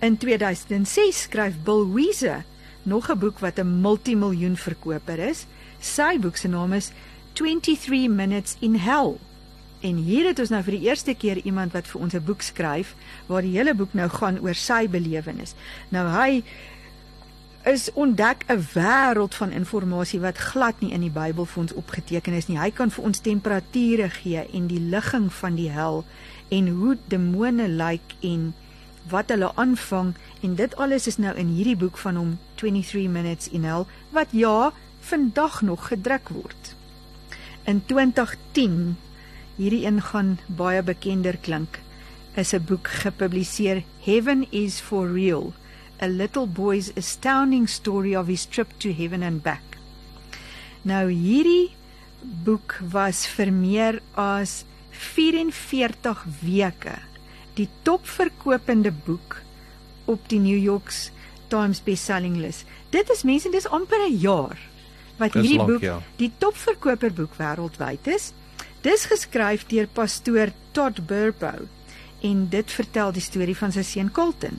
In 2006 skryf Bill Wiese nog 'n boek wat 'n multimiljoen verkoper is. Sy boek se naam is 23 Minutes in Hell. En hier het ons nou vir die eerste keer iemand wat vir ons 'n boek skryf waar die hele boek nou gaan oor sy belewenis. Nou hy is ontdek 'n wêreld van inligting wat glad nie in die Bybel vir ons opgeteken is nie. Hy kan vir ons temperature gee en die ligging van die hel en hoe demone lyk en wat hulle aanvang en dit alles is nou in hierdie boek van hom 23 minutes in hell wat ja vandag nog gedruk word. In 2010 hierdie een gaan baie bekender klink is 'n boek gepubliseer Heaven is for real a little boy's astounding story of his trip to heaven and back. Nou hierdie boek was vir meer as 44 weke die topverkopende boek op die New York Times bestselling lys. Dit is mense, dis amper 'n jaar wat Dis hierdie lank, boek ja. die topverkoper boek wêreldwyd is. Dis geskryf deur pastoor Todd Burpo en dit vertel die storie van sy seun Colton.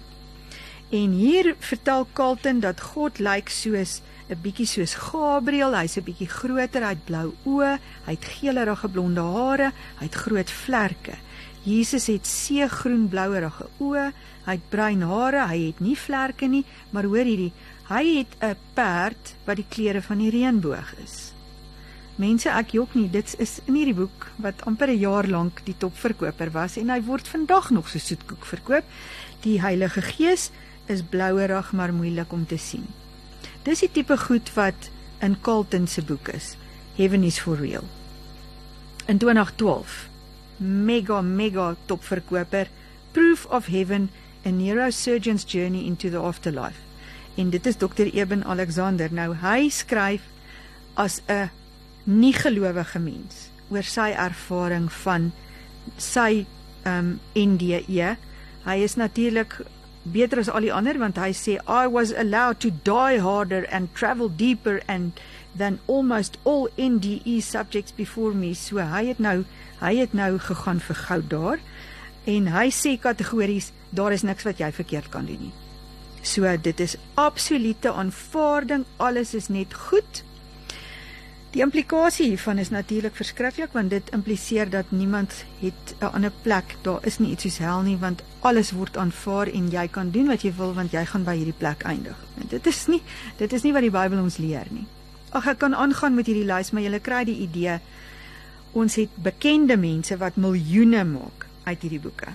En hier vertel Carlton dat God lyk soos 'n bietjie soos Gabriël, hy's 'n bietjie groter, hy't blou oë, hy't geelerige blonde hare, hy't groot vlerke. Jesus het seegroen blouerige oë, hy't bruin hare, hy het nie vlerke nie, maar hoor hierdie, hy het 'n perd wat die kleure van die reënboog is. Mense, ek jok nie, dit is in hierdie boek wat amper 'n jaar lank die topverkoper was en hy word vandag nog so soetkoek verkoop. Die Heilige Gees is blouerig maar moeilik om te sien. Dis die tipe goed wat in Carlton se boek is. Heaven is for real. In 2012 mega mega topverkoper Proof of Heaven a neurosurgeon's journey into the afterlife. En dit is Dr. Eben Alexander. Nou hy skryf as 'n nie gelowige mens oor sy ervaring van sy ehm um, NDE. Hy is natuurlik beter as al die ander want hy sê I was allowed to die harder and travel deeper and than almost all NDE subjects before me. So hy het nou hy het nou gegaan vir goud daar en hy sê kategories daar is niks wat jy verkeerd kan doen nie. So dit is absolute aanvaarding, alles is net goed. Die implikasie hiervan is natuurlik verskriklik want dit impliseer dat niemand het 'n ander plek. Daar is nie iets soos hel nie want alles word aanvaar en jy kan doen wat jy wil want jy gaan by hierdie plek eindig. En dit is nie dit is nie wat die Bybel ons leer nie. Ag ek kan aangaan met hierdie lys, maar jy kry die idee. Ons het bekende mense wat miljoene maak uit hierdie boeke.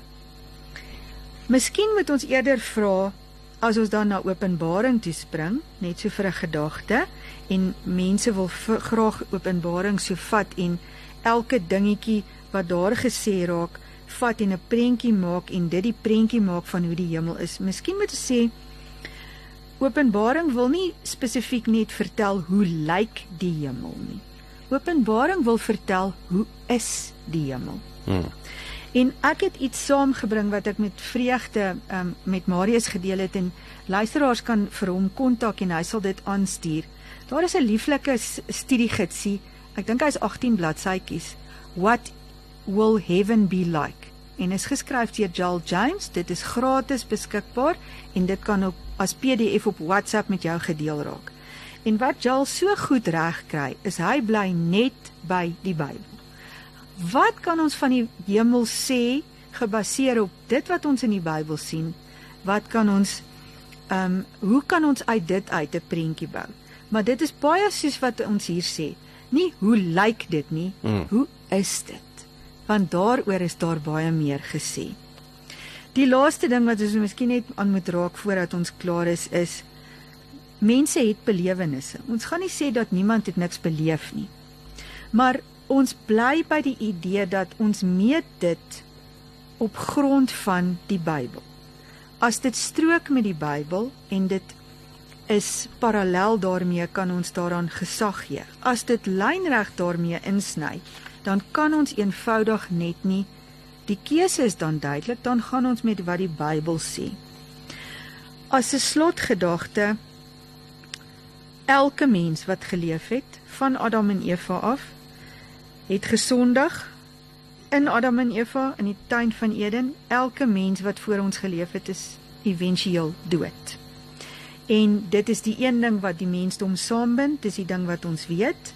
Miskien moet ons eerder vra as ons dan na Openbaring toe spring, net so vir 'n gedagte en mense wil graag Openbaring so vat en elke dingetjie wat daar gesê raak, vat en 'n prentjie maak en dit die prentjie maak van hoe die hemel is. Miskien moet ons sê Openbaring wil nie spesifiek net vertel hoe lyk die hemel nie. Openbaring wil vertel hoe is die hemel. Hmm. En ek het iets saamgebring wat ek met vreugde um, met Marius gedeel het en luisteraars kan vir hom kontak en hy sal dit aanstuur. Daar is 'n lieflike studiegidsie. Ek dink hy's 18 bladsytjies. What will heaven be like? En is geskryf deur Joel James. Dit is gratis beskikbaar en dit kan op as PDF op WhatsApp met jou gedeel raak. En wat Joel so goed reg kry, is hy bly net by die Bybel. Wat kan ons van die hemel sê gebaseer op dit wat ons in die Bybel sien? Wat kan ons ehm um, hoe kan ons uit dit uit 'n prentjie bou? Maar dit is baie soos wat ons hier sê. Nie hoe lyk dit nie, Mm. hoe is dit? Want daaroor is daar baie meer gesê. Die laaste ding wat ons miskien net aan moet raak voordat ons klaar is is mense het belewennisse. Ons gaan nie sê dat niemand dit niks beleef nie. Maar ons bly by die idee dat ons meet dit op grond van die Bybel. As dit strook met die Bybel en dit is parallel daarmee kan ons daaraan gesag gee. As dit lynreg daarmee insny, dan kan ons eenvoudig net nie die keuse is dan duidelik, dan gaan ons met wat die Bybel sê. As 'n slotgedagte elke mens wat geleef het van Adam en Eva af het gesondig in Adam en Eva in die tuin van Eden. Elke mens wat voor ons geleef het is éventueel dood. En dit is die een ding wat die mensdom saambind, dis die ding wat ons weet.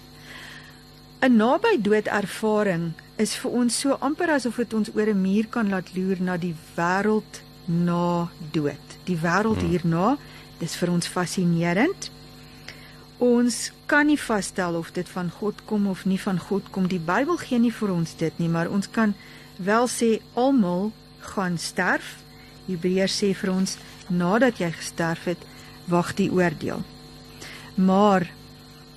'n Naby dood ervaring is vir ons so amper asof dit ons oor 'n muur kan laat loer na die wêreld na dood. Die wêreld hmm. hierna, dis vir ons fascinerend. Ons kan nie vasstel of dit van God kom of nie van God kom. Die Bybel gee nie vir ons dit nie, maar ons kan wel sê almal gaan sterf. Hebreërs sê vir ons nadat jy gesterf het, wag die oordeel. Maar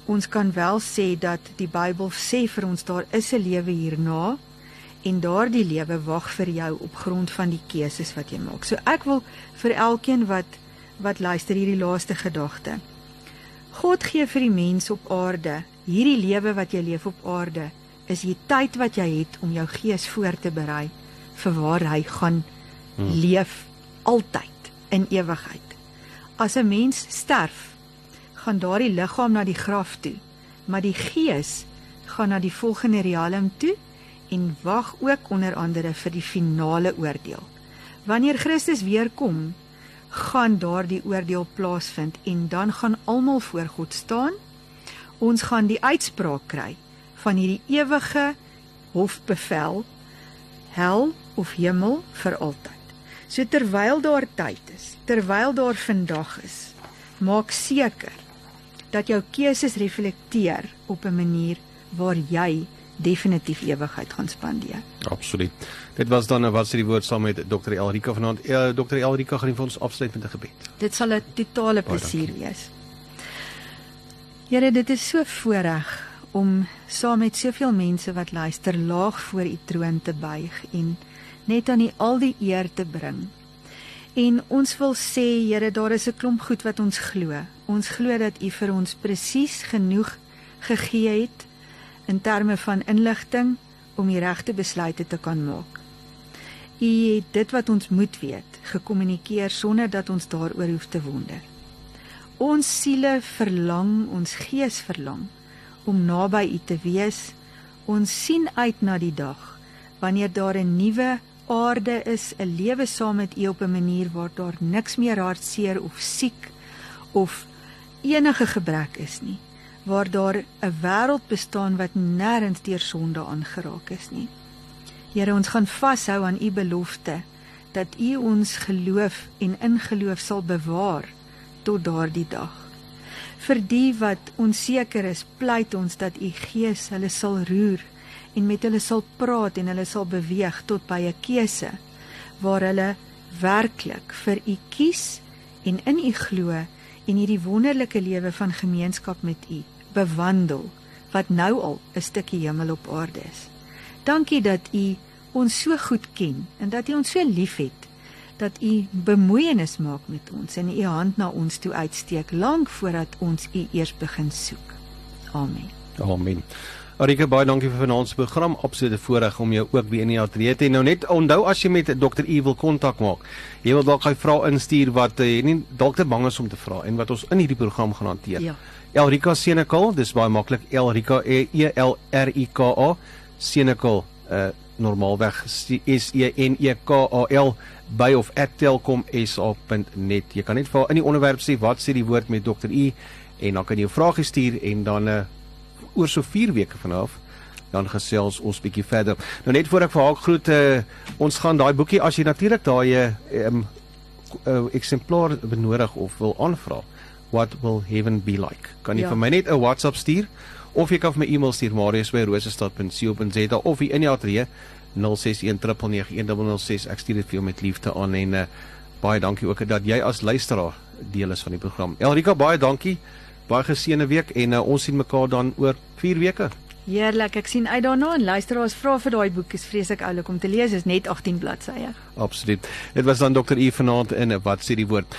ons kan wel sê dat die Bybel sê vir ons daar is 'n lewe hierna en daardie lewe wag vir jou op grond van die keuses wat jy maak. So ek wil vir elkeen wat wat luister hierdie laaste gedagte. God gee vir die mens op aarde, hierdie lewe wat jy leef op aarde, is die tyd wat jy het om jou gees voor te berei vir waar hy gaan hmm. leef altyd in ewigheid. As 'n mens sterf, gaan daardie liggaam na die graf toe, maar die gees gaan na die volgende riem toe en wag ook onder andere vir die finale oordeel. Wanneer Christus weer kom, gaan daardie oordeel plaasvind en dan gaan almal voor God staan. Ons gaan die uitspraak kry van hierdie ewige hofbevel hel of hemel vir altyd. So terwyl daar tyd is, terwyl daar vandag is, maak seker dat jou keuses reflekteer op 'n manier waar jy definitief ewigheid gaan spandeer. Absoluut. Dit was dan wat sê die woord saam met Dr. Elrika vanaand. Uh, Dr. Elrika gaan vir ons afsluit met 'n gebed. Dit sal 'n totale plesier wees. Here, dit is so voorreg om saam met soveel mense wat luister laag voor u troon te buig en net aan u al die eer te bring. En ons wil sê, Here, daar is 'n klomp goed wat ons glo. Ons glo dat u vir ons presies genoeg gegee het in terme van inligting om die regte besluite te kan maak. U het dit wat ons moet weet gekommunikeer sonder dat ons daaroor hoef te wonder. Ons siele verlang, ons gees verlang om naby U te wees. Ons sien uit na die dag wanneer daar 'n nuwe aarde is, 'n lewe saam met U op 'n manier waar daar niks meer hartseer of siek of enige gebrek is nie waar daar 'n wêreld bestaan wat nêrens deur sonde aangeraak is nie. Here, ons gaan vashou aan u belofte dat u ons geloof en ingeloof sal bewaar tot daardie dag. Vir die wat onseker is, pleit ons dat u Gees hulle sal roer en met hulle sal praat en hulle sal beweeg tot by 'n keuse waar hulle werklik vir u kies en in u glo en hierdie wonderlike lewe van gemeenskap met u bewandel wat nou al 'n stukkie hemel op aarde is. Dankie dat u ons so goed ken en dat u ons so liefhet dat u bemoeienis maak met ons en u hand na ons toe uitsteek lank voordat ons u eers begin soek. Amen. Amen. Arika baie dankie vir vanaand se program. Absolute voorreg om jou ook weer in die ateljee te hê. Nou net onthou as jy met Dr. Evil kontak maak, jy wil dalk hy vra instuur wat jy uh, nie dalk te bang is om te vra en wat ons in hierdie program gaan hanteer. Ja. Elrika Senekal, dis baie maklik Elrika E L R I K A Senekal uh normaalweg S E N E K A L by of @telkomsa.net. Jy kan net vir in die onderwerp sê wat sê die woord met Dr. U en dan kan jy 'n vraag stuur en dan uh oor so 4 weke vanaf dan gesels ons bietjie verder. Nou net voor ek vir haar groet, uh, ons gaan daai boekie as jy natuurlik daai 'n um, uh, eksemplaar benodig of wil aanvra what will heaven be like. Kan jy ja. vir my net 'n WhatsApp stuur of jy kan vir my e-mail stuur marius@rosestad.co.za of hier in die ateljee 0619911006. Ek stuur dit vir jou met liefde aan en uh, baie dankie ook dat jy as luisteraar deel is van die program. Elrika, baie dankie. Baie geseënde week en uh, ons sien mekaar dan oor 4 weke. Heerlik. Ek sien uit daarna en luisteraars vra vir daai boek. Is vreeslik oulik om te lees. Is net 18 bladsye. Absoluut. Dit was dan Dr. E vanaand in wat sê die woord.